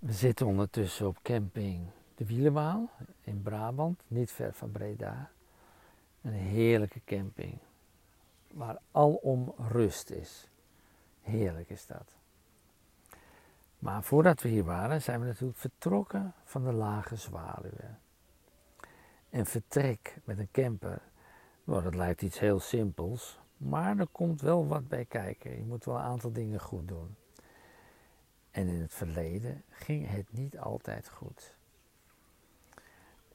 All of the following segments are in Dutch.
We zitten ondertussen op camping De Wielenwaal in Brabant, niet ver van Breda. Een heerlijke camping, waar alom rust is. Heerlijk is dat. Maar voordat we hier waren, zijn we natuurlijk vertrokken van de lage zwaluwen. En vertrek met een camper, nou, dat lijkt iets heel simpels, maar er komt wel wat bij kijken. Je moet wel een aantal dingen goed doen. En in het verleden ging het niet altijd goed.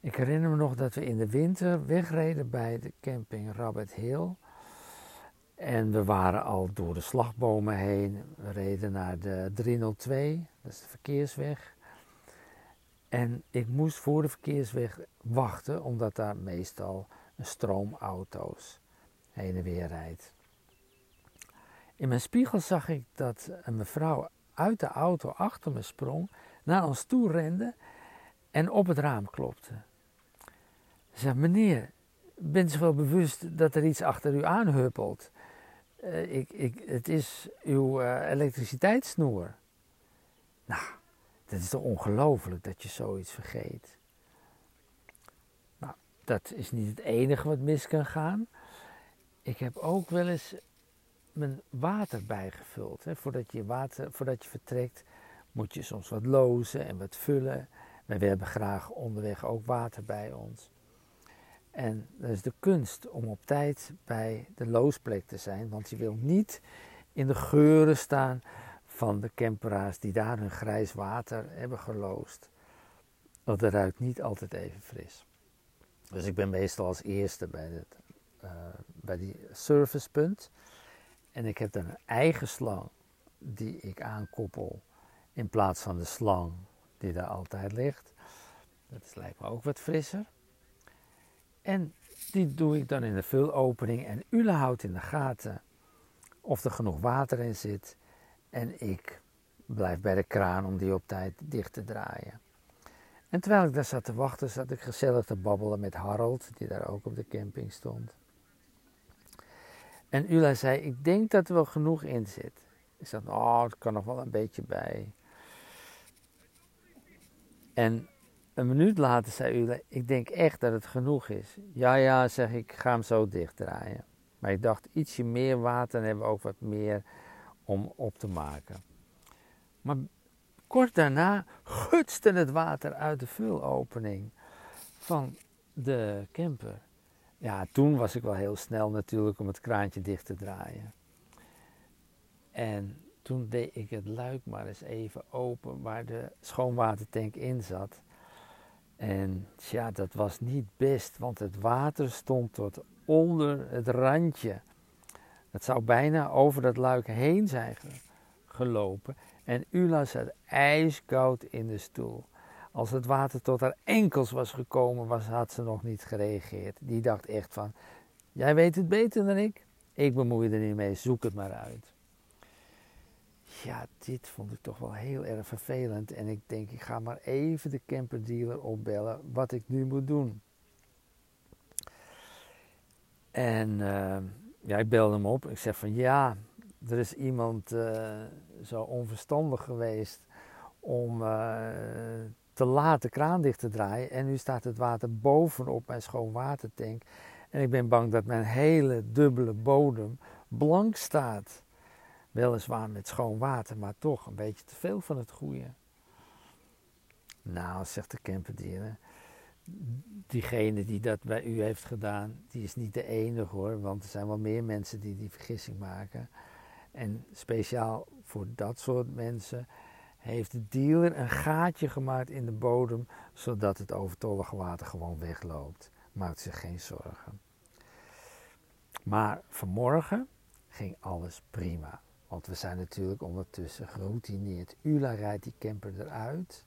Ik herinner me nog dat we in de winter wegreden bij de camping Rabbit Hill. En we waren al door de slagbomen heen. We reden naar de 302, dat is de verkeersweg. En ik moest voor de verkeersweg wachten, omdat daar meestal een stroom heen en weer rijdt. In mijn spiegel zag ik dat een mevrouw uit de auto achter me sprong, naar ons toe rende en op het raam klopte. Ze zei, meneer, bent u wel bewust dat er iets achter u aanhuppelt? Uh, ik, ik, het is uw uh, elektriciteitssnoer. Nou, dat is toch ongelooflijk dat je zoiets vergeet. Nou, dat is niet het enige wat mis kan gaan. Ik heb ook wel eens mijn water bijgevuld. Hè. Voordat, je water, voordat je vertrekt moet je soms wat lozen en wat vullen. We hebben graag onderweg ook water bij ons. En dat is de kunst om op tijd bij de loosplek te zijn, want je wilt niet in de geuren staan van de camperaars die daar hun grijs water hebben geloosd. Want dat ruikt niet altijd even fris. Dus ik ben meestal als eerste bij, het, uh, bij die servicepunt. En ik heb dan een eigen slang die ik aankoppel in plaats van de slang die daar altijd ligt. Dat lijkt me ook wat frisser. En die doe ik dan in de vulopening en Ule houdt in de gaten of er genoeg water in zit. En ik blijf bij de kraan om die op tijd dicht te draaien. En terwijl ik daar zat te wachten, zat ik gezellig te babbelen met Harold, die daar ook op de camping stond. En Ula zei, ik denk dat er wel genoeg in zit. Ik zei, oh, het kan nog wel een beetje bij. En een minuut later zei Ula, ik denk echt dat het genoeg is. Ja, ja, zeg ik, ga hem zo dichtdraaien. Maar ik dacht, ietsje meer water en hebben we ook wat meer om op te maken. Maar kort daarna gutste het water uit de vulopening van de camper ja, toen was ik wel heel snel natuurlijk om het kraantje dicht te draaien. En toen deed ik het luik maar eens even open waar de schoonwatertank in zat. En ja, dat was niet best, want het water stond tot onder het randje. Het zou bijna over dat luik heen zijn gelopen. En Ula zat ijskoud in de stoel. Als het water tot haar enkels was gekomen, was, had ze nog niet gereageerd. Die dacht echt van, jij weet het beter dan ik. Ik bemoei er niet mee, zoek het maar uit. Ja, dit vond ik toch wel heel erg vervelend. En ik denk, ik ga maar even de camperdealer opbellen wat ik nu moet doen. En uh, ja, ik belde hem op. Ik zeg van ja, er is iemand uh, zo onverstandig geweest om uh, te laat de kraan dicht te draaien. En nu staat het water bovenop mijn schoonwatertank. En ik ben bang dat mijn hele dubbele bodem blank staat. Weliswaar met schoon water, maar toch een beetje te veel van het goede. Nou, zegt de camperdier, diegene die dat bij u heeft gedaan, die is niet de enige hoor, want er zijn wel meer mensen die die vergissing maken. En speciaal voor dat soort mensen heeft de dealer een gaatje gemaakt in de bodem, zodat het overtollige water gewoon wegloopt. Maakt zich geen zorgen. Maar vanmorgen ging alles prima. Want we zijn natuurlijk ondertussen geroutineerd. Ula rijdt die camper eruit.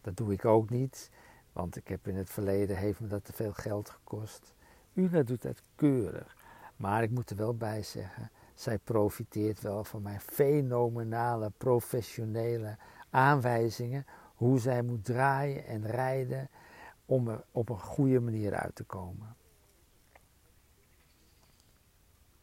Dat doe ik ook niet, want ik heb in het verleden heeft me dat te veel geld gekost. Ula doet het keurig. Maar ik moet er wel bij zeggen, zij profiteert wel van mijn fenomenale professionele aanwijzingen hoe zij moet draaien en rijden om er op een goede manier uit te komen.